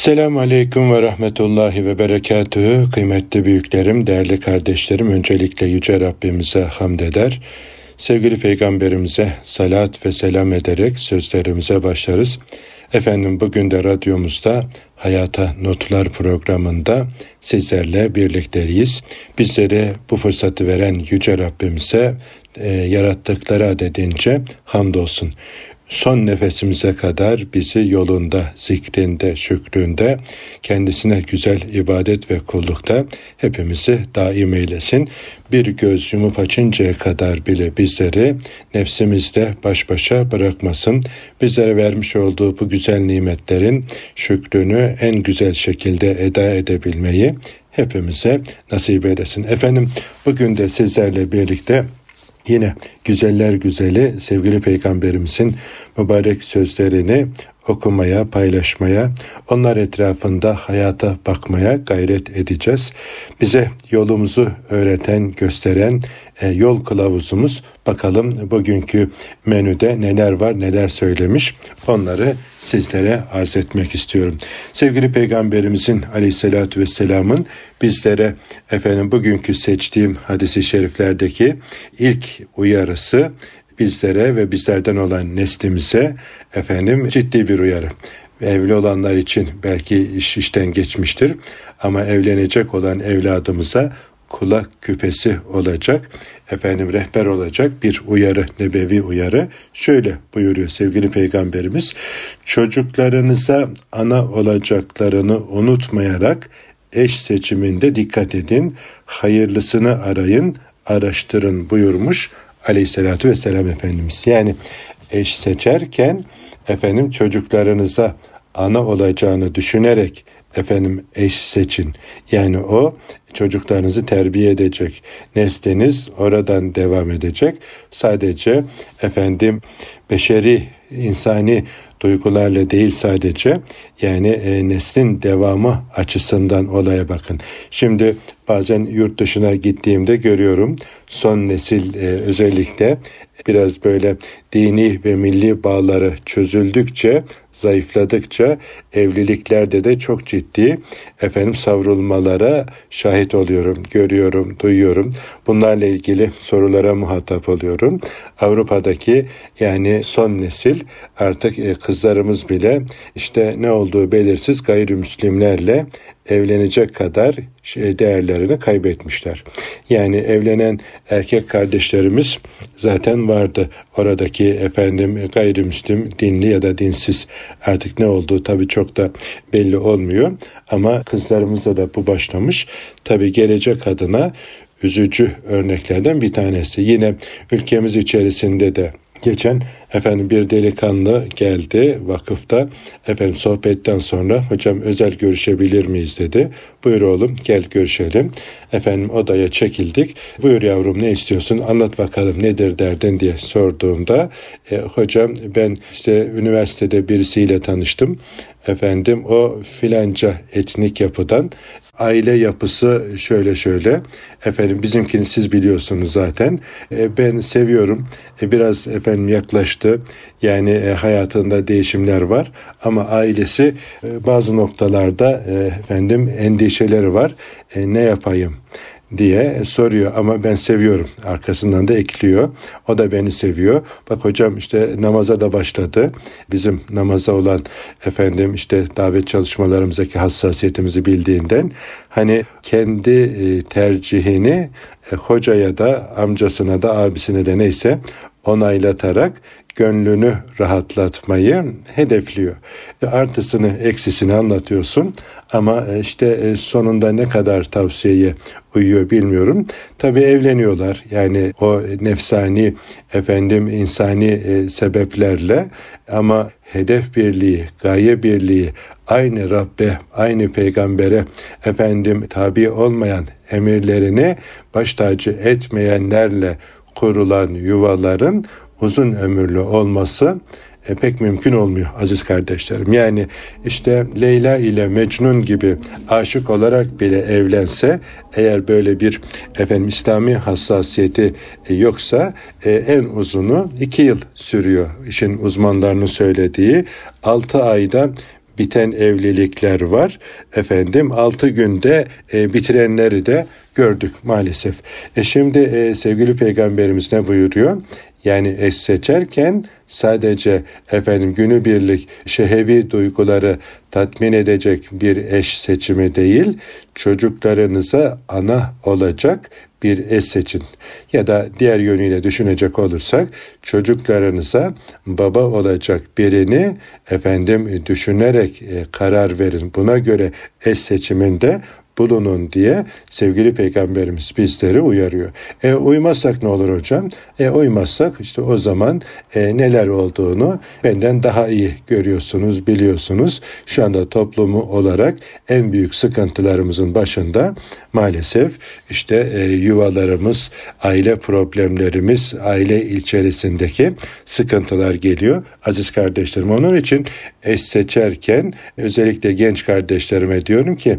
Selamun Aleyküm ve Rahmetullahi ve Berekatühü. Kıymetli büyüklerim, değerli kardeşlerim, öncelikle Yüce Rabbimize hamd eder. Sevgili Peygamberimize salat ve selam ederek sözlerimize başlarız. Efendim bugün de radyomuzda Hayata Notlar programında sizlerle birlikteyiz. Bizlere bu fırsatı veren Yüce Rabbimize e, yarattıkları adedince hamdolsun son nefesimize kadar bizi yolunda, zikrinde, şükründe, kendisine güzel ibadet ve kullukta hepimizi daim eylesin. Bir göz yumup açıncaya kadar bile bizleri nefsimizde baş başa bırakmasın. Bizlere vermiş olduğu bu güzel nimetlerin şükrünü en güzel şekilde eda edebilmeyi hepimize nasip eylesin. Efendim bugün de sizlerle birlikte Yine güzeller güzeli sevgili peygamberimizin mübarek sözlerini okumaya, paylaşmaya, onlar etrafında hayata bakmaya gayret edeceğiz. Bize yolumuzu öğreten, gösteren e, yol kılavuzumuz. Bakalım bugünkü menüde neler var, neler söylemiş. Onları sizlere arz etmek istiyorum. Sevgili Peygamberimizin aleyhissalatü vesselamın bizlere efendim bugünkü seçtiğim hadisi şeriflerdeki ilk uyarısı bizlere ve bizlerden olan neslimize efendim ciddi bir uyarı. Evli olanlar için belki iş işten geçmiştir ama evlenecek olan evladımıza kulak küpesi olacak, efendim rehber olacak bir uyarı, nebevi uyarı. Şöyle buyuruyor sevgili peygamberimiz, çocuklarınıza ana olacaklarını unutmayarak eş seçiminde dikkat edin, hayırlısını arayın, araştırın buyurmuş aleyhissalatü vesselam Efendimiz. Yani eş seçerken efendim çocuklarınıza ana olacağını düşünerek efendim eş seçin. Yani o çocuklarınızı terbiye edecek. Nesliniz oradan devam edecek. Sadece efendim beşeri insani duygularla değil sadece yani e, neslin devamı açısından olaya bakın. Şimdi bazen yurt dışına gittiğimde görüyorum son nesil e, özellikle biraz böyle dini ve milli bağları çözüldükçe, zayıfladıkça evliliklerde de çok ciddi efendim savrulmalara şahit oluyorum, görüyorum, duyuyorum. Bunlarla ilgili sorulara muhatap oluyorum. Avrupa'daki yani son nesil artık e, kızlarımız bile işte ne olduğu belirsiz gayrimüslimlerle evlenecek kadar şey, değerlerini kaybetmişler. Yani evlenen erkek kardeşlerimiz zaten vardı. Oradaki efendim gayrimüslim, dinli ya da dinsiz artık ne olduğu tabii çok da belli olmuyor. Ama kızlarımızda da bu başlamış. Tabii gelecek adına üzücü örneklerden bir tanesi. Yine ülkemiz içerisinde de Geçen efendim bir delikanlı geldi vakıfta. Efendim sohbetten sonra hocam özel görüşebilir miyiz dedi. Buyur oğlum gel görüşelim. Efendim odaya çekildik. Buyur yavrum ne istiyorsun anlat bakalım nedir derdin diye sorduğumda e, hocam ben işte üniversitede birisiyle tanıştım. Efendim o filanca etnik yapıdan aile yapısı şöyle şöyle. Efendim bizimkini siz biliyorsunuz zaten. E, ben seviyorum. E, biraz efendim yaklaştı. Yani e, hayatında değişimler var ama ailesi e, bazı noktalarda e, efendim endişeleri var. E, ne yapayım? Diye soruyor ama ben seviyorum. Arkasından da ekliyor. O da beni seviyor. Bak hocam işte namaza da başladı. Bizim namaza olan efendim işte davet çalışmalarımızdaki hassasiyetimizi bildiğinden hani kendi e, tercihini e, hocaya da amcasına da abisine de neyse onaylatarak gönlünü rahatlatmayı hedefliyor. Artısını eksisini anlatıyorsun ama e, işte e, sonunda ne kadar tavsiyeye uyuyor bilmiyorum. Tabii evleniyorlar yani o nefsani efendim insani e, sebeplerle ama hedef birliği, gaye birliği, aynı Rabbe, aynı peygambere efendim tabi olmayan emirlerini baş tacı etmeyenlerle kurulan yuvaların uzun ömürlü olması e, pek mümkün olmuyor aziz kardeşlerim. Yani işte Leyla ile Mecnun gibi aşık olarak bile evlense eğer böyle bir efendim İslami hassasiyeti e, yoksa e, en uzunu iki yıl sürüyor. İşin uzmanlarının söylediği altı ayda biten evlilikler var. Efendim 6 günde e, bitirenleri de gördük maalesef. E şimdi e, sevgili peygamberimiz ne buyuruyor? Yani eş seçerken sadece efendim günübirlik şehevi duyguları tatmin edecek bir eş seçimi değil, çocuklarınıza ana olacak bir eş seçin. Ya da diğer yönüyle düşünecek olursak çocuklarınıza baba olacak birini efendim düşünerek e, karar verin. Buna göre eş seçiminde bulunun diye sevgili peygamberimiz bizleri uyarıyor. E uymazsak ne olur hocam? E uymazsak işte o zaman e, neler olduğunu benden daha iyi görüyorsunuz, biliyorsunuz. Şu anda toplumu olarak en büyük sıkıntılarımızın başında maalesef işte e, yuvalarımız, aile problemlerimiz, aile içerisindeki sıkıntılar geliyor. Aziz kardeşlerim onun için eş seçerken özellikle genç kardeşlerime diyorum ki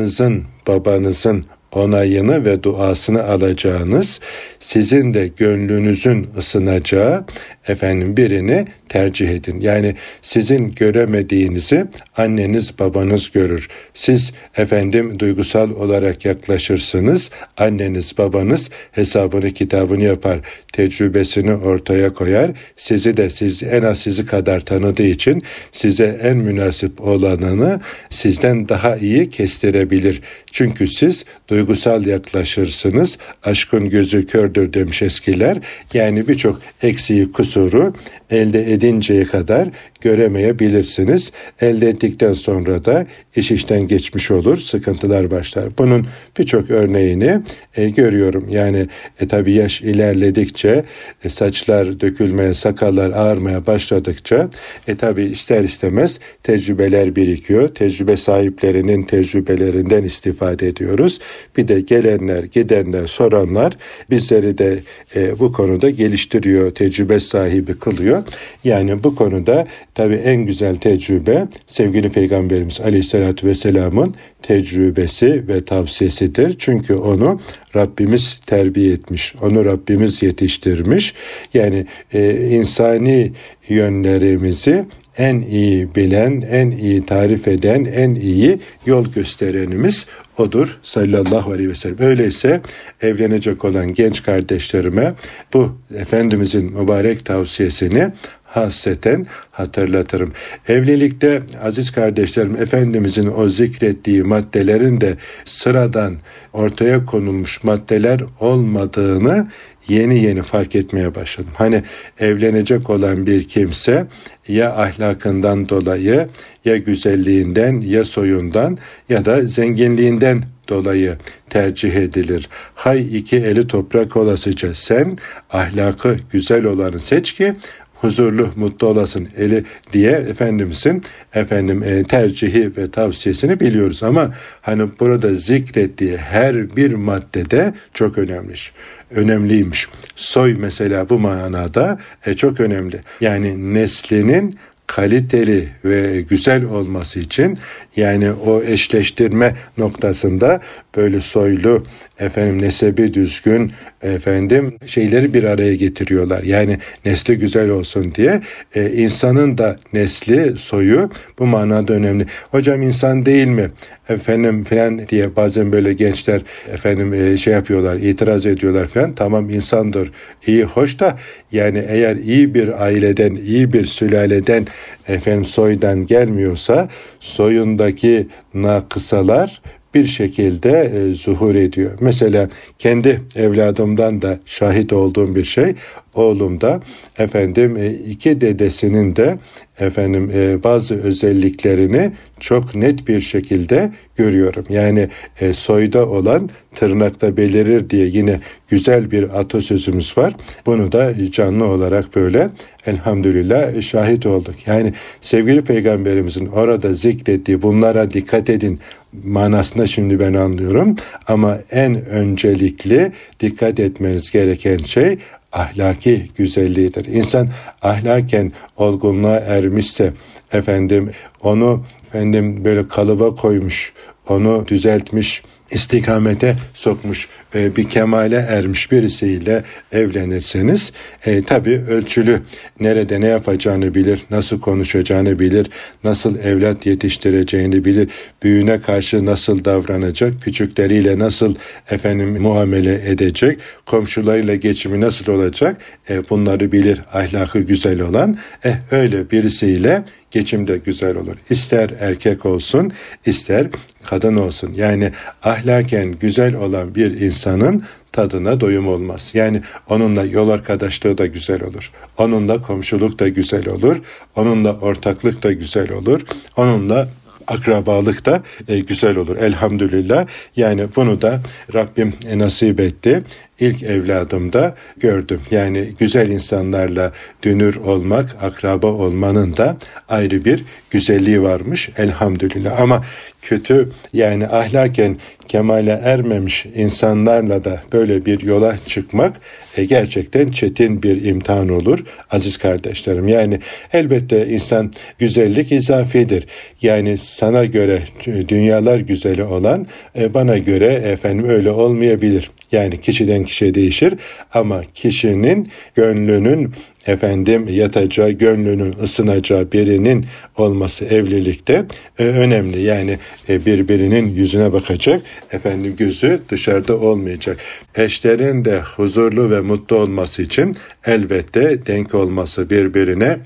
ananızın, babanızın onayını ve duasını alacağınız, sizin de gönlünüzün ısınacağı efendim birini tercih edin. Yani sizin göremediğinizi anneniz babanız görür. Siz efendim duygusal olarak yaklaşırsınız. Anneniz babanız hesabını kitabını yapar. Tecrübesini ortaya koyar. Sizi de siz en az sizi kadar tanıdığı için size en münasip olanını sizden daha iyi kestirebilir. Çünkü siz duygusal yaklaşırsınız. Aşkın gözü kördür demiş eskiler. Yani birçok eksiği kusuru elde edinceye kadar göremeyebilirsiniz. Elde ettikten sonra da iş işten geçmiş olur, sıkıntılar başlar. Bunun birçok örneğini e, görüyorum. Yani e, tabii yaş ilerledikçe e, saçlar dökülmeye, sakallar ağarmaya başladıkça e tabii ister istemez tecrübeler birikiyor. Tecrübe sahiplerinin tecrübelerinden istifade ediyoruz. Bir de gelenler, gidenler, soranlar bizleri de e, bu konuda geliştiriyor, tecrübe sahibi kılıyor. Yani bu konuda tabi en güzel tecrübe sevgili Peygamberimiz Aleyhisselatü Vesselam'ın tecrübesi ve tavsiyesidir. Çünkü onu Rabbimiz terbiye etmiş, onu Rabbimiz yetiştirmiş. Yani e, insani yönlerimizi en iyi bilen, en iyi tarif eden, en iyi yol gösterenimiz odur sallallahu aleyhi ve sellem. Öyleyse evlenecek olan genç kardeşlerime bu Efendimizin mübarek tavsiyesini hasreten hatırlatırım. Evlilikte aziz kardeşlerim Efendimizin o zikrettiği maddelerin de sıradan ortaya konulmuş maddeler olmadığını yeni yeni fark etmeye başladım. Hani evlenecek olan bir kimse ya ahlakından dolayı ya güzelliğinden ya soyundan ya da zenginliğinden dolayı tercih edilir. Hay iki eli toprak olasıca sen ahlakı güzel olanı seç ki huzurlu, mutlu olasın eli diye Efendimizin efendim e, tercihi ve tavsiyesini biliyoruz. Ama hani burada zikrettiği her bir maddede çok önemliymiş. Önemliymiş. Soy mesela bu manada e, çok önemli. Yani neslinin kaliteli ve güzel olması için yani o eşleştirme noktasında böyle soylu efendim nesebi düzgün efendim şeyleri bir araya getiriyorlar. Yani nesli güzel olsun diye e, insanın da nesli soyu bu manada önemli. Hocam insan değil mi? Efendim filan diye bazen böyle gençler efendim e, şey yapıyorlar, itiraz ediyorlar filan. Tamam insandır. iyi hoş da yani eğer iyi bir aileden, iyi bir sülaleden efendim soydan gelmiyorsa soyundaki nakısalar bir şekilde e, zuhur ediyor. Mesela kendi evladımdan da şahit olduğum bir şey oğlum da efendim e, iki dedesinin de efendim e, bazı özelliklerini çok net bir şekilde görüyorum. Yani e, soyda olan tırnakta belirir diye yine güzel bir atasözümüz var. Bunu da canlı olarak böyle elhamdülillah şahit olduk. Yani sevgili peygamberimizin orada zikrettiği bunlara dikkat edin manasında şimdi ben anlıyorum. Ama en öncelikli dikkat etmeniz gereken şey ahlaki güzelliğidir. İnsan ahlaken olgunluğa ermişse, efendim onu efendim böyle kalıba koymuş, onu düzeltmiş, istikamete sokmuş e, bir kemale ermiş birisiyle evlenirseniz e, tabi ölçülü nerede ne yapacağını bilir, nasıl konuşacağını bilir, nasıl evlat yetiştireceğini bilir, büyüğüne karşı nasıl davranacak, küçükleriyle nasıl efendim muamele edecek, komşularıyla geçimi nasıl olacak e, bunları bilir ahlakı güzel olan eh öyle birisiyle geçim de güzel olur. İster erkek olsun, ister kadın olsun. Yani ahlaken güzel olan bir insanın tadına doyum olmaz. Yani onunla yol arkadaşlığı da güzel olur. Onunla komşuluk da güzel olur. Onunla ortaklık da güzel olur. Onunla akrabalık da e, güzel olur elhamdülillah. Yani bunu da Rabbim nasip etti ilk evladımda gördüm. Yani güzel insanlarla dünür olmak, akraba olmanın da ayrı bir güzelliği varmış elhamdülillah. Ama kötü yani ahlaken kemale ermemiş insanlarla da böyle bir yola çıkmak e, gerçekten çetin bir imtihan olur aziz kardeşlerim. Yani elbette insan güzellik izafidir. Yani sana göre dünyalar güzeli olan e, bana göre efendim öyle olmayabilir. Yani kişiden kişiye değişir ama kişinin gönlünün efendim yatacağı, gönlünün ısınacağı birinin olması evlilikte e, önemli. Yani e, birbirinin yüzüne bakacak, efendim gözü dışarıda olmayacak. Eşlerin de huzurlu ve mutlu olması için elbette denk olması birbirine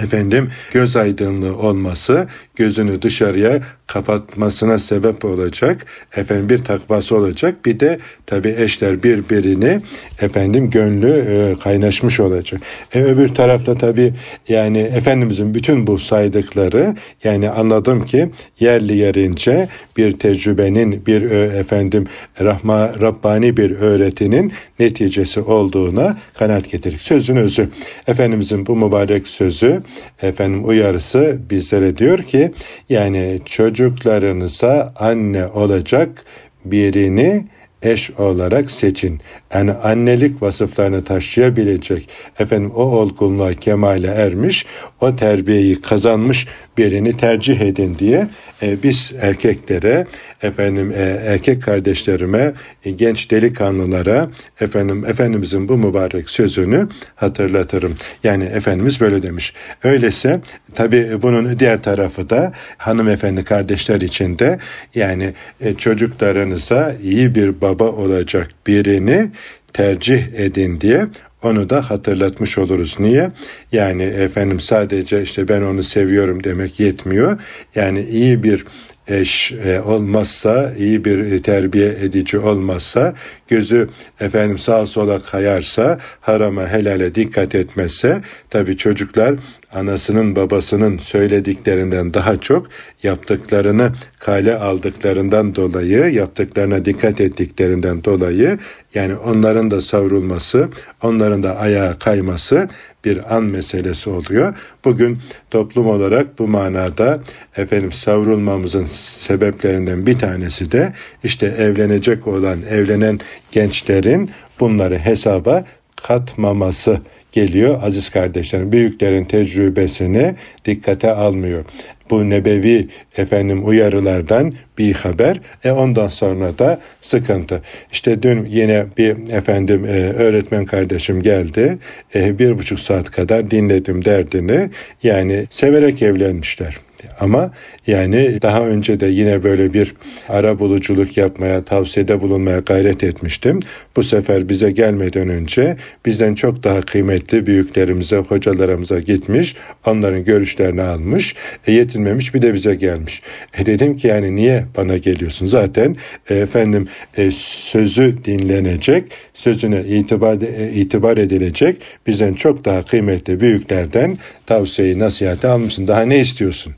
efendim göz aydınlığı olması gözünü dışarıya kapatmasına sebep olacak. Efendim bir takvası olacak. Bir de tabi eşler birbirini efendim gönlü e, kaynaşmış olacak. E, öbür tarafta tabi yani Efendimizin bütün bu saydıkları yani anladım ki yerli yerince bir tecrübenin bir e, efendim rahma Rabbani bir öğretinin neticesi olduğuna kanaat getirir. Sözün özü. Efendimizin bu mübarek sözü efendim uyarısı bizlere diyor ki yani çocuklarınıza anne olacak birini eş olarak seçin. Yani annelik vasıflarını taşıyabilecek, efendim o olgunluğa kemale ermiş, o terbiyeyi kazanmış birini tercih edin diye e, biz erkeklere, efendim e, erkek kardeşlerime, e, genç delikanlılara efendim Efendimizin bu mübarek sözünü hatırlatırım. Yani Efendimiz böyle demiş. Öyleyse tabi bunun diğer tarafı da hanımefendi kardeşler için de yani e, çocuklarınıza iyi bir baba olacak birini tercih edin diye onu da hatırlatmış oluruz. Niye? Yani efendim sadece işte ben onu seviyorum demek yetmiyor. Yani iyi bir eş e, olmazsa, iyi bir terbiye edici olmazsa, gözü efendim sağa sola kayarsa, harama helale dikkat etmezse, tabi çocuklar anasının babasının söylediklerinden daha çok yaptıklarını kale aldıklarından dolayı, yaptıklarına dikkat ettiklerinden dolayı yani onların da savrulması, onların da ayağa kayması bir an meselesi oluyor. Bugün toplum olarak bu manada efendim savrulmamızın sebeplerinden bir tanesi de işte evlenecek olan, evlenen gençlerin bunları hesaba katmaması geliyor aziz kardeşlerim. Büyüklerin tecrübesini dikkate almıyor. Bu nebevi efendim uyarılardan bir haber. E ondan sonra da sıkıntı. İşte dün yine bir efendim e, öğretmen kardeşim geldi. E, bir buçuk saat kadar dinledim derdini. Yani severek evlenmişler. Ama yani daha önce de yine böyle bir ara buluculuk yapmaya, tavsiyede bulunmaya gayret etmiştim. Bu sefer bize gelmeden önce bizden çok daha kıymetli büyüklerimize, hocalarımıza gitmiş, onların görüşlerini almış, e, yetinmemiş bir de bize gelmiş. E dedim ki yani niye bana geliyorsun? Zaten e, efendim e, sözü dinlenecek, sözüne itibar, itibar edilecek bizden çok daha kıymetli büyüklerden tavsiyeyi, nasihati almışsın. Daha ne istiyorsun?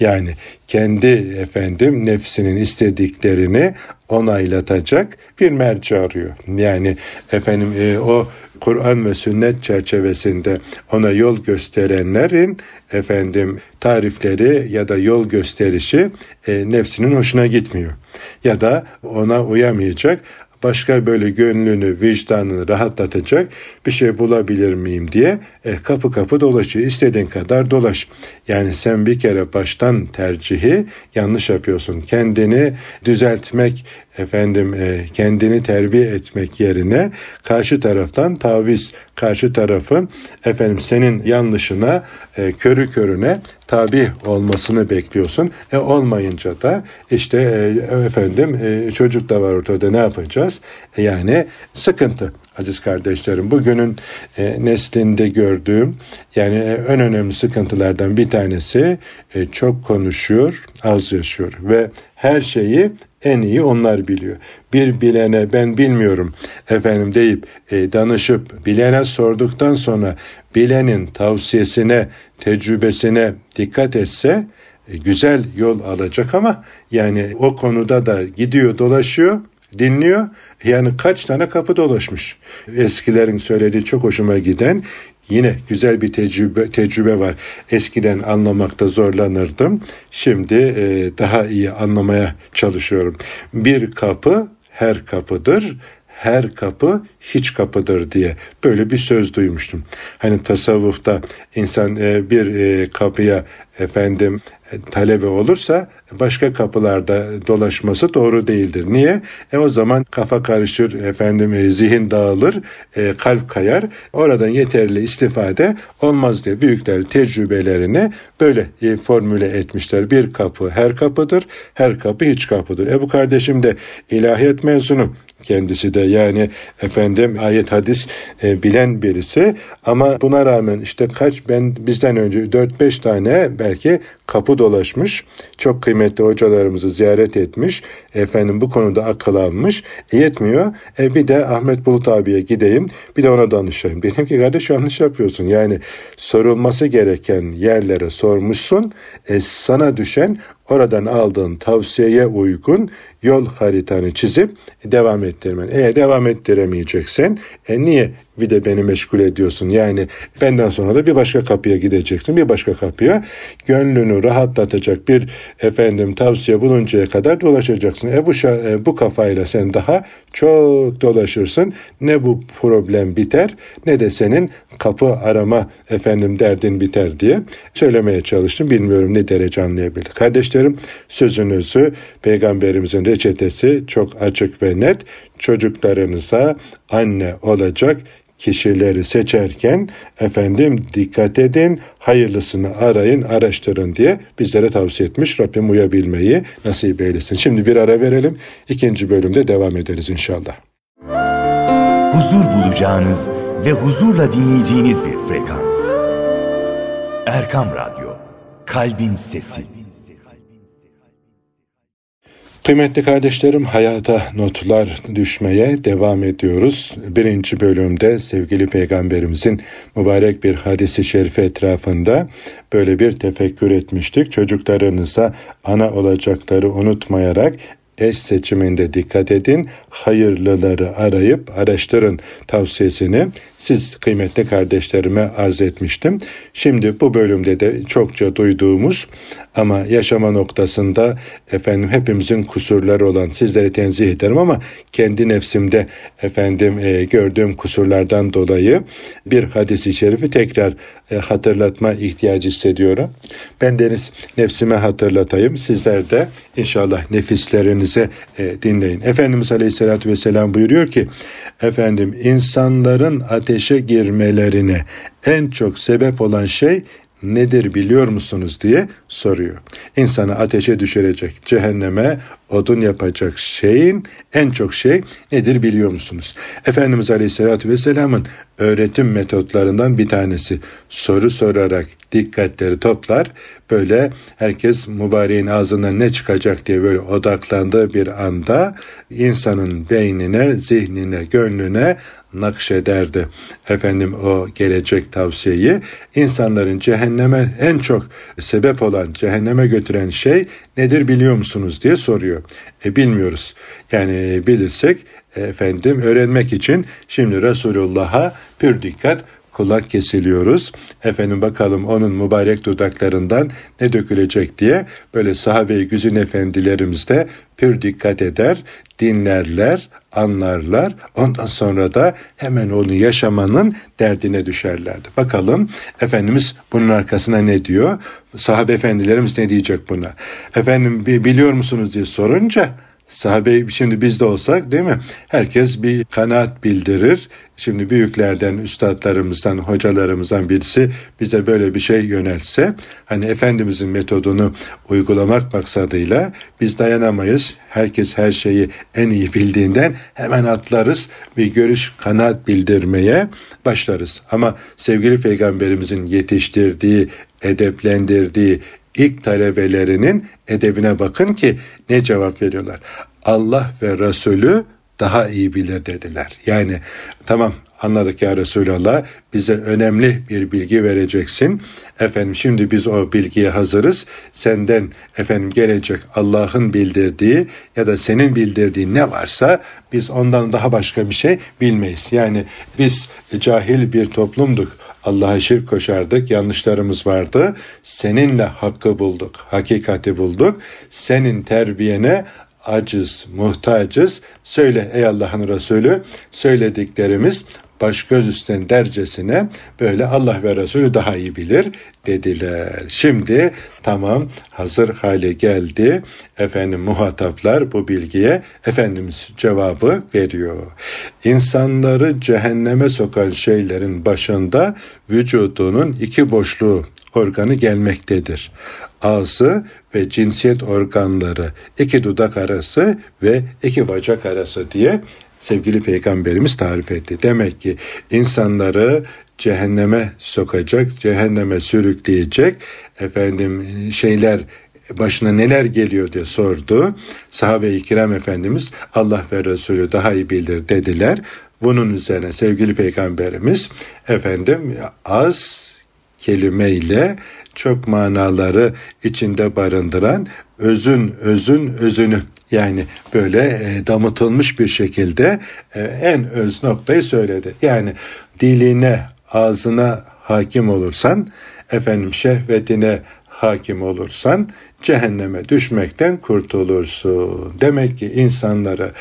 Yani kendi efendim nefsinin istediklerini onaylatacak bir merci arıyor. Yani efendim e, o Kur'an ve sünnet çerçevesinde ona yol gösterenlerin efendim tarifleri ya da yol gösterişi e, nefsinin hoşuna gitmiyor. Ya da ona uyamayacak başka böyle gönlünü, vicdanını rahatlatacak bir şey bulabilir miyim diye e, kapı kapı dolaşıyor. İstediğin kadar dolaş. Yani sen bir kere baştan tercihi yanlış yapıyorsun. Kendini düzeltmek, efendim e, kendini terbiye etmek yerine karşı taraftan taviz, karşı tarafın efendim senin yanlışına e, körü körüne tabi olmasını bekliyorsun. E olmayınca da işte e, efendim e, çocuk da var ortada ne yapacağız? E, yani sıkıntı aziz kardeşlerim. Bugünün e, neslinde gördüğüm yani e, en önemli sıkıntılardan bir tanesi e, çok konuşuyor, az yaşıyor ve her şeyi en iyi onlar biliyor. Bir bilene ben bilmiyorum efendim deyip e, danışıp bilene sorduktan sonra bilenin tavsiyesine, tecrübesine dikkat etse e, güzel yol alacak ama yani o konuda da gidiyor dolaşıyor dinliyor. Yani kaç tane kapı dolaşmış. Eskilerin söylediği çok hoşuma giden yine güzel bir tecrübe tecrübe var. Eskiden anlamakta zorlanırdım. Şimdi e, daha iyi anlamaya çalışıyorum. Bir kapı her kapıdır her kapı hiç kapıdır diye böyle bir söz duymuştum. Hani tasavvufta insan e, bir e, kapıya efendim talebe olursa başka kapılarda dolaşması doğru değildir. Niye? E o zaman kafa karışır, efendim e, zihin dağılır, e, kalp kayar. Oradan yeterli istifade olmaz diye büyükler tecrübelerini böyle e, formüle etmişler. Bir kapı her kapıdır, her kapı hiç kapıdır. E bu kardeşim de ilahiyat mezunu kendisi de. Yani efendim ayet hadis e, bilen birisi. Ama buna rağmen işte kaç ben bizden önce 4-5 tane belki kapı dolaşmış çok kıymetli hocalarımızı ziyaret etmiş efendim bu konuda akıl almış. E, yetmiyor. E, bir de Ahmet Bulut abiye gideyim bir de ona danışayım. Dedim ki kardeş yanlış yapıyorsun. Yani sorulması gereken yerlere sormuşsun. E, sana düşen oradan aldığın tavsiyeye uygun yol haritanı çizip devam ettirmen. Eğer devam ettiremeyeceksen e niye bir de beni meşgul ediyorsun? Yani benden sonra da bir başka kapıya gideceksin. Bir başka kapıya gönlünü rahatlatacak bir efendim tavsiye buluncaya kadar dolaşacaksın. E bu, e, bu kafayla sen daha çok dolaşırsın. Ne bu problem biter ne de senin kapı arama efendim derdin biter diye söylemeye çalıştım. Bilmiyorum ne derece anlayabildik. Kardeşlerim sözünüzü peygamberimizin reçetesi çok açık ve net. Çocuklarınıza anne olacak kişileri seçerken efendim dikkat edin, hayırlısını arayın, araştırın diye bizlere tavsiye etmiş. Rabbim uyabilmeyi nasip eylesin. Şimdi bir ara verelim. İkinci bölümde devam ederiz inşallah. Huzur bulacağınız ve huzurla dinleyeceğiniz bir frekans. Erkam Radyo, Kalbin Sesi. Kıymetli kardeşlerim hayata notlar düşmeye devam ediyoruz. Birinci bölümde sevgili peygamberimizin mübarek bir hadisi şerifi etrafında böyle bir tefekkür etmiştik. Çocuklarınıza ana olacakları unutmayarak eş seçiminde dikkat edin, hayırlıları arayıp araştırın tavsiyesini siz kıymetli kardeşlerime arz etmiştim. Şimdi bu bölümde de çokça duyduğumuz ama yaşama noktasında efendim hepimizin kusurları olan sizleri tenzih ederim ama kendi nefsimde efendim e, gördüğüm kusurlardan dolayı bir hadisi şerifi tekrar e, hatırlatma ihtiyacı hissediyorum. Ben deniz nefsime hatırlatayım. Sizler de inşallah nefislerinize e, dinleyin. Efendimiz Aleyhisselatü Vesselam buyuruyor ki efendim insanların ateşe girmelerine en çok sebep olan şey nedir biliyor musunuz diye soruyor. İnsanı ateşe düşürecek, cehenneme odun yapacak şeyin en çok şey nedir biliyor musunuz? Efendimiz Aleyhisselatü Vesselam'ın öğretim metotlarından bir tanesi soru sorarak dikkatleri toplar. Böyle herkes mübareğin ağzından ne çıkacak diye böyle odaklandığı bir anda insanın beynine, zihnine, gönlüne nakşederdi. Efendim o gelecek tavsiyeyi insanların cehenneme en çok sebep olan, cehenneme götüren şey nedir biliyor musunuz diye soruyor. E bilmiyoruz. Yani bilirsek efendim öğrenmek için şimdi Resulullah'a pür dikkat kulak kesiliyoruz. Efendim bakalım onun mübarek dudaklarından ne dökülecek diye böyle sahabe-i güzün efendilerimiz de pür dikkat eder, dinlerler, anlarlar. Ondan sonra da hemen onu yaşamanın derdine düşerlerdi. Bakalım Efendimiz bunun arkasına ne diyor? Sahabe efendilerimiz ne diyecek buna? Efendim biliyor musunuz diye sorunca Sahabe şimdi biz de olsak değil mi? Herkes bir kanaat bildirir. Şimdi büyüklerden, üstadlarımızdan, hocalarımızdan birisi bize böyle bir şey yönelse, hani Efendimizin metodunu uygulamak maksadıyla biz dayanamayız. Herkes her şeyi en iyi bildiğinden hemen atlarız bir görüş kanaat bildirmeye başlarız. Ama sevgili peygamberimizin yetiştirdiği, edeplendirdiği, ilk talebelerinin edebine bakın ki ne cevap veriyorlar. Allah ve Resulü daha iyi bilir dediler. Yani tamam anladık ya Resulallah bize önemli bir bilgi vereceksin. Efendim şimdi biz o bilgiye hazırız. Senden efendim gelecek Allah'ın bildirdiği ya da senin bildirdiği ne varsa biz ondan daha başka bir şey bilmeyiz. Yani biz cahil bir toplumduk. Allah'a şirk koşardık, yanlışlarımız vardı. Seninle hakkı bulduk, hakikati bulduk. Senin terbiyene aciz, muhtacız. Söyle ey Allah'ın Resulü söylediklerimiz baş göz üstten dercesine böyle Allah ve Resulü daha iyi bilir dediler. Şimdi tamam hazır hale geldi. Efendim muhataplar bu bilgiye Efendimiz cevabı veriyor. İnsanları cehenneme sokan şeylerin başında vücudunun iki boşluğu organı gelmektedir. Ağzı ve cinsiyet organları, iki dudak arası ve iki bacak arası diye sevgili peygamberimiz tarif etti. Demek ki insanları cehenneme sokacak, cehenneme sürükleyecek efendim şeyler başına neler geliyor diye sordu. Sahabe-i kiram efendimiz Allah ve Resulü daha iyi bilir dediler. Bunun üzerine sevgili peygamberimiz efendim az kelimeyle çok manaları içinde barındıran özün özün özünü yani böyle e, damıtılmış bir şekilde e, en öz noktayı söyledi. Yani diline, ağzına hakim olursan, efendim şehvetine hakim olursan cehenneme düşmekten kurtulursun. Demek ki insanları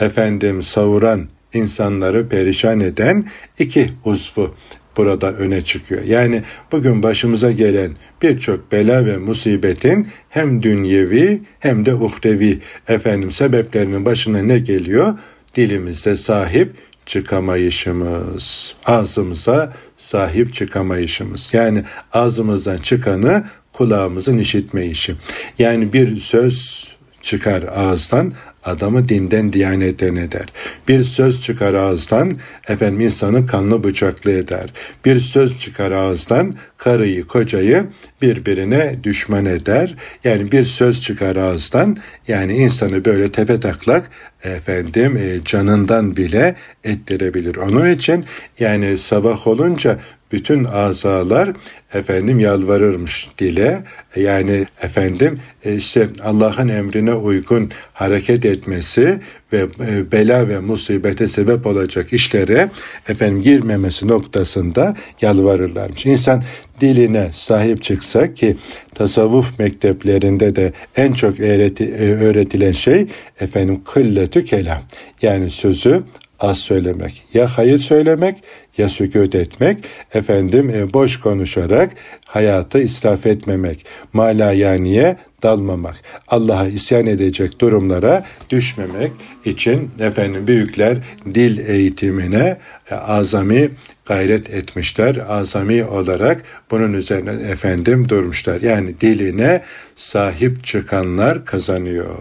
efendim savuran, insanları perişan eden iki uzvu burada öne çıkıyor. Yani bugün başımıza gelen birçok bela ve musibetin hem dünyevi hem de uhrevi efendim sebeplerinin başına ne geliyor? Dilimize sahip çıkamayışımız, ağzımıza sahip çıkamayışımız. Yani ağzımızdan çıkanı kulağımızın işitmeyişi. Yani bir söz çıkar ağızdan adamı dinden diyanetten eder. Bir söz çıkar ağızdan efendim insanı kanlı bıçaklı eder. Bir söz çıkar ağızdan karıyı kocayı birbirine düşman eder. Yani bir söz çıkar ağızdan yani insanı böyle tepe taklak efendim e, canından bile ettirebilir. Onun için yani sabah olunca bütün azalar efendim yalvarırmış dile. Yani efendim e, işte Allah'ın emrine uygun hareket etmesi ve e, bela ve musibete sebep olacak işlere efendim girmemesi noktasında yalvarırlarmış. İnsan diline sahip çıksa ki tasavvuf mekteplerinde de en çok öğreti, e, öğretilen şey efendim kılletü kelam. Yani sözü az söylemek. Ya hayır söylemek ya sükut etmek, efendim e, boş konuşarak hayatı israf etmemek, malayaniye dalmamak, Allah'a isyan edecek durumlara düşmemek için efendim büyükler dil eğitimine e, azami gayret etmişler. Azami olarak bunun üzerine efendim durmuşlar. Yani diline sahip çıkanlar kazanıyor.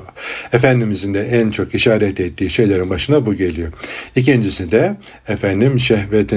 Efendimizin de en çok işaret ettiği şeylerin başına bu geliyor. İkincisi de efendim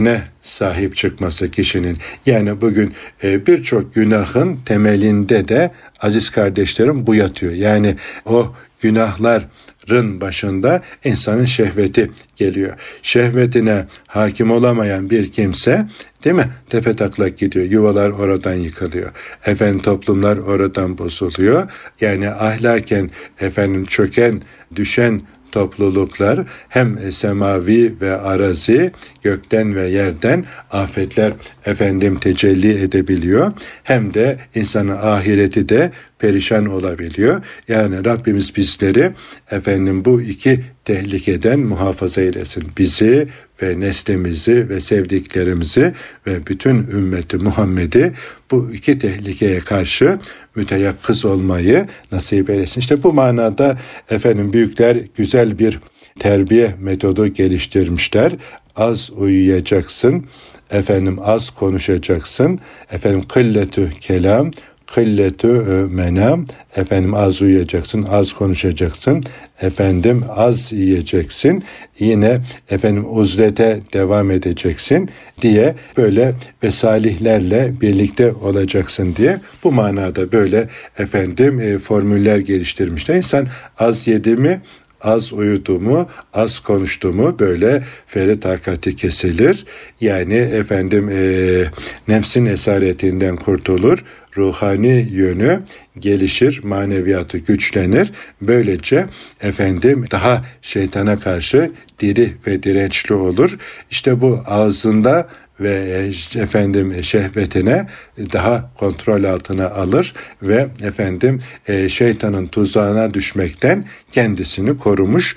şehvetine sahip çıkması kişinin. Yani bugün e, birçok günahın temelinde de aziz kardeşlerim bu yatıyor. Yani o günahların başında insanın şehveti geliyor. Şehvetine hakim olamayan bir kimse değil mi? Tepe taklak gidiyor. Yuvalar oradan yıkılıyor. Efendim toplumlar oradan bozuluyor. Yani ahlaken efendim çöken, düşen topluluklar hem semavi ve arazi gökten ve yerden afetler efendim tecelli edebiliyor. Hem de insanın ahireti de perişan olabiliyor. Yani Rabbimiz bizleri efendim bu iki tehlikeden muhafaza eylesin. Bizi ve neslimizi ve sevdiklerimizi ve bütün ümmeti Muhammed'i bu iki tehlikeye karşı müteyakkız olmayı nasip eylesin. İşte bu manada efendim büyükler güzel bir terbiye metodu geliştirmişler. Az uyuyacaksın, efendim az konuşacaksın, efendim kılletü kelam, kılletü menam efendim az uyuyacaksın az konuşacaksın. Efendim az yiyeceksin. Yine efendim uzlete devam edeceksin diye böyle ve salihlerle birlikte olacaksın diye bu manada böyle efendim e, formüller geliştirmişler. İnsan az yedi mi az uyudu mu, az konuştu mu böyle feri takati kesilir. Yani efendim e, nefsin esaretinden kurtulur, ruhani yönü gelişir, maneviyatı güçlenir. Böylece efendim daha şeytana karşı diri ve dirençli olur. İşte bu ağzında ve efendim şehvetine daha kontrol altına alır ve efendim e, şeytanın tuzağına düşmekten kendisini korumuş,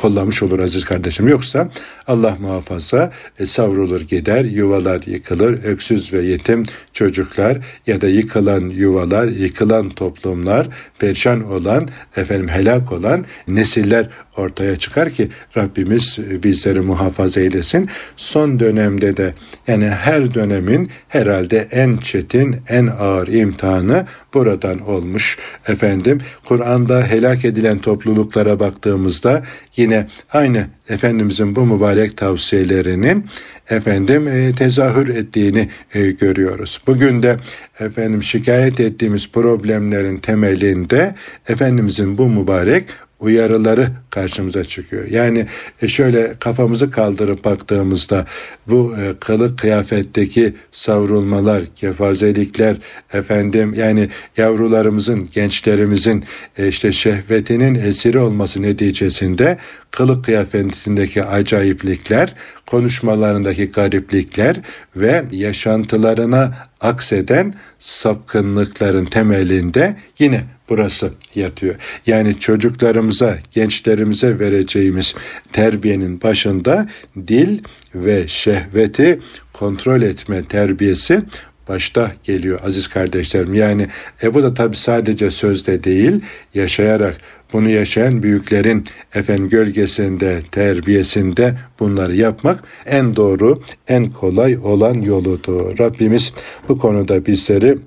kollamış olur aziz kardeşim. Yoksa Allah muhafaza e, savrulur gider, yuvalar yıkılır, öksüz ve yetim çocuklar ya da yıkılan yuvalar, yıkılan toplumlar, perişan olan, efendim helak olan nesiller ortaya çıkar ki Rabbimiz bizleri muhafaza eylesin. Son dönemde de yani her dönemin herhalde en çetin, en ağır imtihanı buradan olmuş. Efendim Kur'an'da helak edilen topluluklara baktığımızda yine aynı Efendimizin bu mübarek tavsiyelerinin efendim e, tezahür ettiğini e, görüyoruz. Bugün de efendim şikayet ettiğimiz problemlerin temelinde Efendimizin bu mübarek uyarıları karşımıza çıkıyor. Yani e, şöyle kafamızı kaldırıp baktığımızda bu e, kılık kıyafetteki savrulmalar, kefazelikler efendim yani yavrularımızın, gençlerimizin e, işte şehvetinin esiri olması neticesinde kılık kıyafetindeki acayiplikler, konuşmalarındaki gariplikler ve yaşantılarına akseden sapkınlıkların temelinde yine burası yatıyor. Yani çocuklarımıza, gençlerimize vereceğimiz terbiyenin başında dil ve şehveti kontrol etme terbiyesi başta geliyor aziz kardeşlerim. Yani e bu da tabi sadece sözde değil, yaşayarak bunu yaşayan büyüklerin efendim gölgesinde, terbiyesinde bunları yapmak en doğru, en kolay olan yoludur. Rabbimiz bu konuda bizleri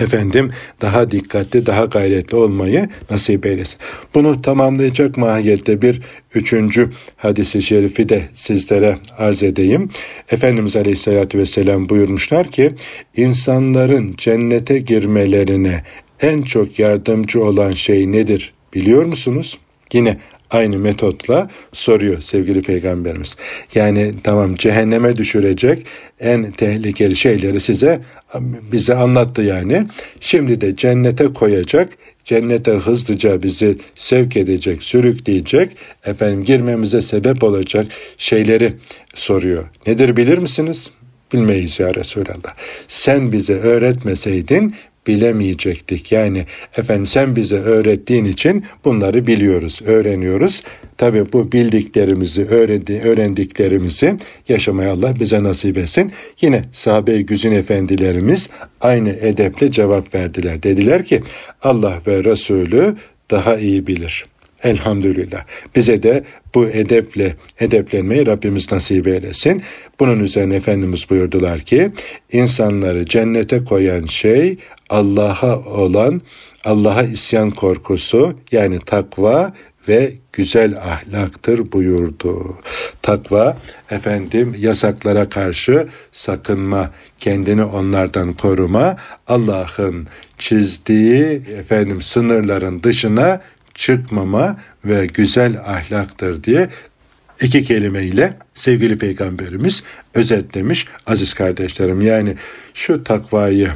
efendim daha dikkatli, daha gayretli olmayı nasip eylesin. Bunu tamamlayacak mahiyette bir üçüncü hadisi şerifi de sizlere arz edeyim. Efendimiz Aleyhisselatü Vesselam buyurmuşlar ki, insanların cennete girmelerine en çok yardımcı olan şey nedir biliyor musunuz? Yine aynı metotla soruyor sevgili peygamberimiz. Yani tamam cehenneme düşürecek en tehlikeli şeyleri size bize anlattı yani. Şimdi de cennete koyacak, cennete hızlıca bizi sevk edecek, sürükleyecek, efendim girmemize sebep olacak şeyleri soruyor. Nedir bilir misiniz? Bilmeyiz ya Resulallah. Sen bize öğretmeseydin bilemeyecektik. Yani efendim sen bize öğrettiğin için bunları biliyoruz, öğreniyoruz. Tabi bu bildiklerimizi, öğrendi, öğrendiklerimizi yaşamaya Allah bize nasip etsin. Yine sahabe-i güzün efendilerimiz aynı edeple cevap verdiler. Dediler ki Allah ve Resulü daha iyi bilir. Elhamdülillah. Bize de bu edeple edeplenmeyi Rabbimiz nasip eylesin. Bunun üzerine Efendimiz buyurdular ki insanları cennete koyan şey Allah'a olan Allah'a isyan korkusu yani takva ve güzel ahlaktır buyurdu. Takva efendim yasaklara karşı sakınma, kendini onlardan koruma, Allah'ın çizdiği efendim sınırların dışına çıkmama ve güzel ahlaktır diye iki kelimeyle sevgili peygamberimiz özetlemiş aziz kardeşlerim. Yani şu takvayı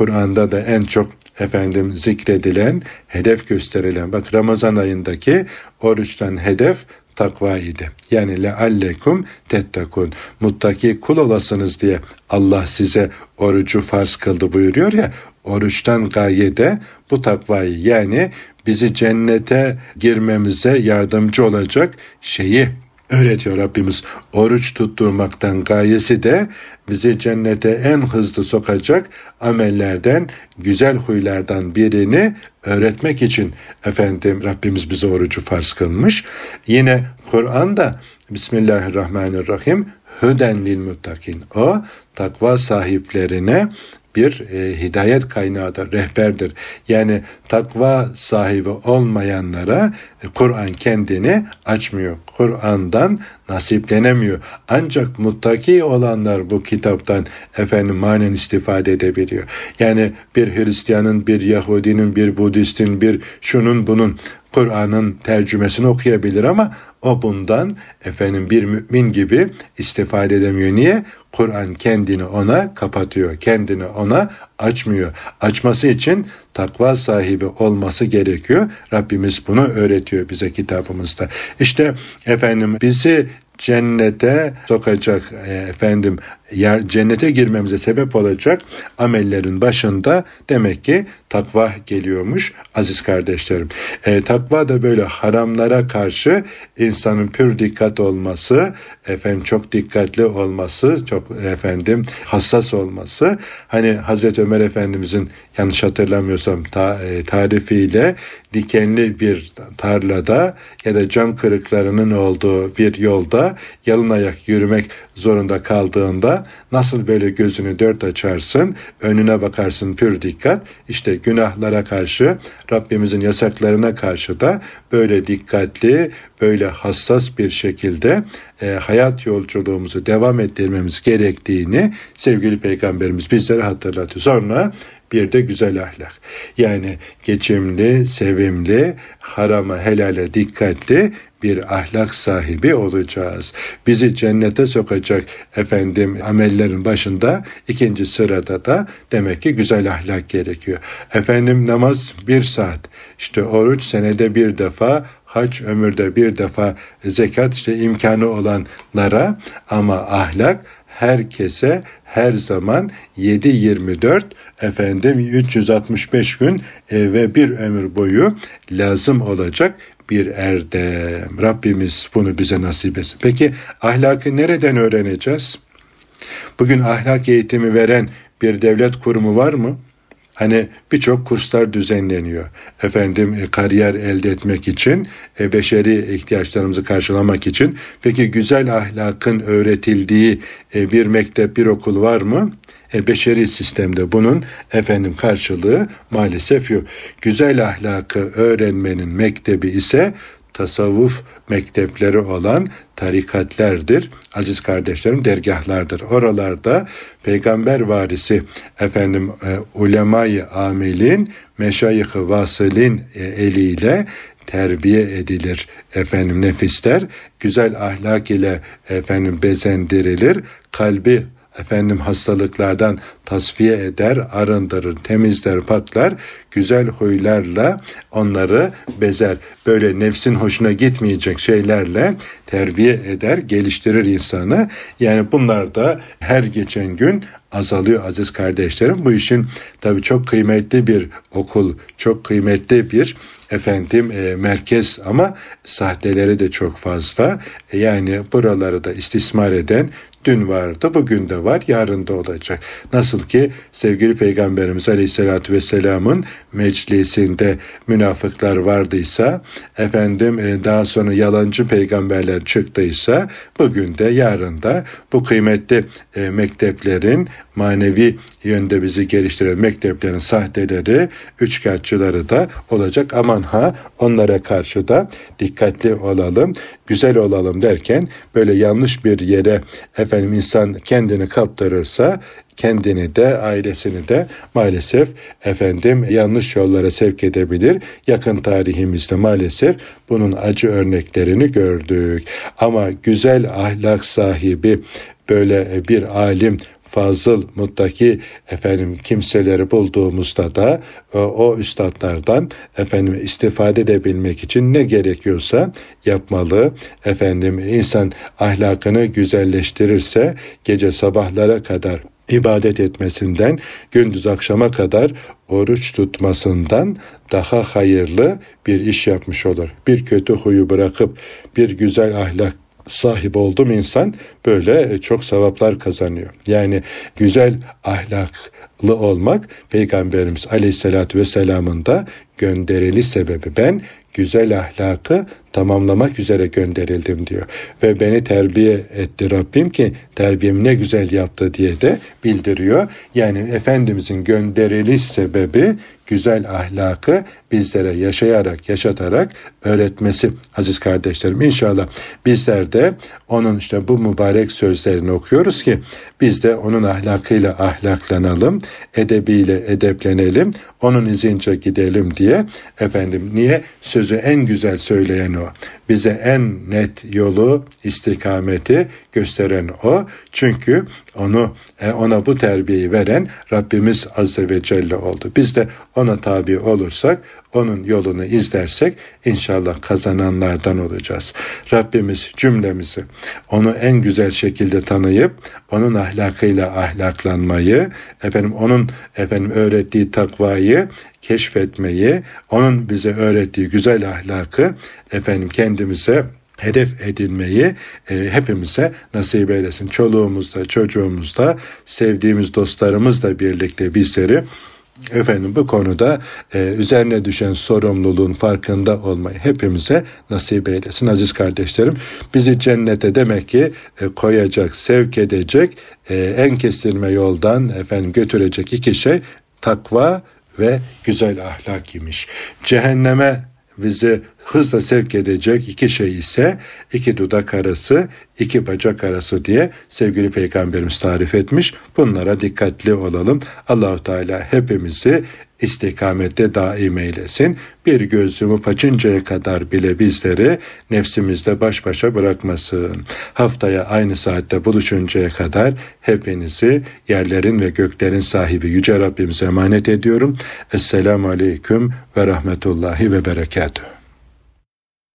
Kur'an'da da en çok efendim zikredilen, hedef gösterilen bak Ramazan ayındaki oruçtan hedef takva idi. Yani leallekum tettakun. Muttaki kul olasınız diye Allah size orucu farz kıldı buyuruyor ya. Oruçtan gaye de bu takvayı yani bizi cennete girmemize yardımcı olacak şeyi öğretiyor Rabbimiz. Oruç tutturmaktan gayesi de bizi cennete en hızlı sokacak amellerden, güzel huylardan birini öğretmek için efendim Rabbimiz bize orucu farz kılmış. Yine Kur'an'da Bismillahirrahmanirrahim Hüden lil muttakin. O takva sahiplerine bir e, hidayet kaynağıdır, rehberdir. Yani takva sahibi olmayanlara e, Kur'an kendini açmıyor. Kur'an'dan nasiplenemiyor. Ancak muttaki olanlar bu kitaptan efendim manen istifade edebiliyor. Yani bir Hristiyanın, bir Yahudinin, bir Budistin, bir şunun bunun Kur'an'ın tercümesini okuyabilir ama o bundan efendim bir mümin gibi istifade edemiyor. Niye? Kur'an kendini ona kapatıyor. Kendini ona açmıyor. Açması için takva sahibi olması gerekiyor. Rabbimiz bunu öğretiyor bize kitabımızda. İşte efendim bizi cennete sokacak e, efendim yer cennete girmemize sebep olacak amellerin başında demek ki takva geliyormuş aziz kardeşlerim. E, takva da böyle haramlara karşı insanın pür dikkat olması, efendim çok dikkatli olması, çok efendim hassas olması. Hani Hazreti Ömer Efendimizin yanlış hatırlamıyorsam ta, e, tarifiyle dikenli bir tarlada ya da cam kırıklarının olduğu bir yolda yalın ayak yürümek zorunda kaldığında nasıl böyle gözünü dört açarsın, önüne bakarsın pür dikkat. İşte günahlara karşı, Rabbimizin yasaklarına karşı da böyle dikkatli, böyle hassas bir şekilde e, hayat yolculuğumuzu devam ettirmemiz gerektiğini sevgili peygamberimiz bizlere hatırlatıyor. Sonra bir de güzel ahlak. Yani geçimli, sevimli, harama helale dikkatli bir ahlak sahibi olacağız. Bizi cennete sokacak efendim amellerin başında ikinci sırada da demek ki güzel ahlak gerekiyor. Efendim namaz bir saat, işte oruç senede bir defa, hac ömürde bir defa, zekat işte imkanı olanlara ama ahlak herkese her zaman 7-24 efendim 365 gün ve bir ömür boyu lazım olacak bir erdem. Rabbimiz bunu bize nasip etsin. Peki ahlakı nereden öğreneceğiz? Bugün ahlak eğitimi veren bir devlet kurumu var mı? Hani birçok kurslar düzenleniyor. Efendim e, kariyer elde etmek için, e, beşeri ihtiyaçlarımızı karşılamak için. Peki güzel ahlakın öğretildiği e, bir mektep, bir okul var mı? E, beşeri sistemde bunun efendim karşılığı maalesef yok. Güzel ahlakı öğrenmenin mektebi ise tasavvuf mektepleri olan tarikatlerdir. Aziz kardeşlerim dergahlardır. Oralarda peygamber varisi efendim e, ulemayı amelin meşayih-i vasılin e, eliyle terbiye edilir efendim nefisler güzel ahlak ile efendim bezendirilir kalbi efendim hastalıklardan tasfiye eder, arındırır, temizler, paklar, güzel huylarla onları bezer. Böyle nefsin hoşuna gitmeyecek şeylerle terbiye eder, geliştirir insanı. Yani bunlar da her geçen gün azalıyor aziz kardeşlerim. Bu işin tabii çok kıymetli bir okul, çok kıymetli bir efendim e, merkez ama sahteleri de çok fazla. E, yani buraları da istismar eden dün vardı, bugün de var, yarın da olacak. Nasıl ki sevgili Peygamberimiz Aleyhisselatü Vesselam'ın meclisinde münafıklar vardıysa, efendim e, daha sonra yalancı peygamberler çıktıysa, bugün de yarın da bu kıymetli e, mekteplerin manevi yönde bizi geliştiren mekteplerin sahteleri, üçkağıtçıları da olacak. Aman ha onlara karşı da dikkatli olalım, güzel olalım derken böyle yanlış bir yere efendim insan kendini kaptırırsa kendini de ailesini de maalesef efendim yanlış yollara sevk edebilir. Yakın tarihimizde maalesef bunun acı örneklerini gördük. Ama güzel ahlak sahibi böyle bir alim fazıl, muttaki efendim kimseleri bulduğumuzda da o, o üstadlardan efendim istifade edebilmek için ne gerekiyorsa yapmalı. Efendim insan ahlakını güzelleştirirse gece sabahlara kadar ibadet etmesinden, gündüz akşama kadar oruç tutmasından daha hayırlı bir iş yapmış olur. Bir kötü huyu bırakıp bir güzel ahlak sahip oldum insan böyle çok sevaplar kazanıyor. Yani güzel ahlaklı olmak Peygamberimiz Aleyhisselatü Vesselam'ın da gönderili sebebi. Ben güzel ahlakı tamamlamak üzere gönderildim diyor. Ve beni terbiye etti Rabbim ki terbiyemi ne güzel yaptı diye de bildiriyor. Yani Efendimizin gönderiliş sebebi güzel ahlakı bizlere yaşayarak, yaşatarak öğretmesi. Aziz kardeşlerim. İnşallah bizler de onun işte bu mübarek sözlerini okuyoruz ki biz de onun ahlakıyla ahlaklanalım, edebiyle edeplenelim, onun izince gidelim diye. Efendim niye? Sözü en güzel söyleyen o bize en net yolu, istikameti gösteren o. Çünkü onu e, ona bu terbiyeyi veren Rabbimiz Azze ve Celle oldu. Biz de ona tabi olursak, onun yolunu izlersek inşallah kazananlardan olacağız. Rabbimiz cümlemizi onu en güzel şekilde tanıyıp onun ahlakıyla ahlaklanmayı, efendim onun efendim öğrettiği takvayı keşfetmeyi, onun bize öğrettiği güzel ahlakı efendim kendimize hedef edinmeyi e, hepimize nasip eylesin. Çoluğumuzda, çocuğumuzda, sevdiğimiz dostlarımızla birlikte bizleri efendim bu konuda e, üzerine düşen sorumluluğun farkında olmayı hepimize nasip eylesin aziz kardeşlerim. Bizi cennete demek ki e, koyacak, sevk edecek, e, en kestirme yoldan efendim götürecek iki şey takva ve güzel ahlak imiş. Cehenneme bizi hızla sevk edecek iki şey ise iki dudak arası, iki bacak arası diye sevgili peygamberimiz tarif etmiş. Bunlara dikkatli olalım. Allahu Teala hepimizi istikamette daim eylesin. Bir gözümü paçıncaya kadar bile bizleri nefsimizde baş başa bırakmasın. Haftaya aynı saatte buluşuncaya kadar hepinizi yerlerin ve göklerin sahibi Yüce Rabbimize emanet ediyorum. Esselamu Aleyküm ve Rahmetullahi ve Berekatuhu.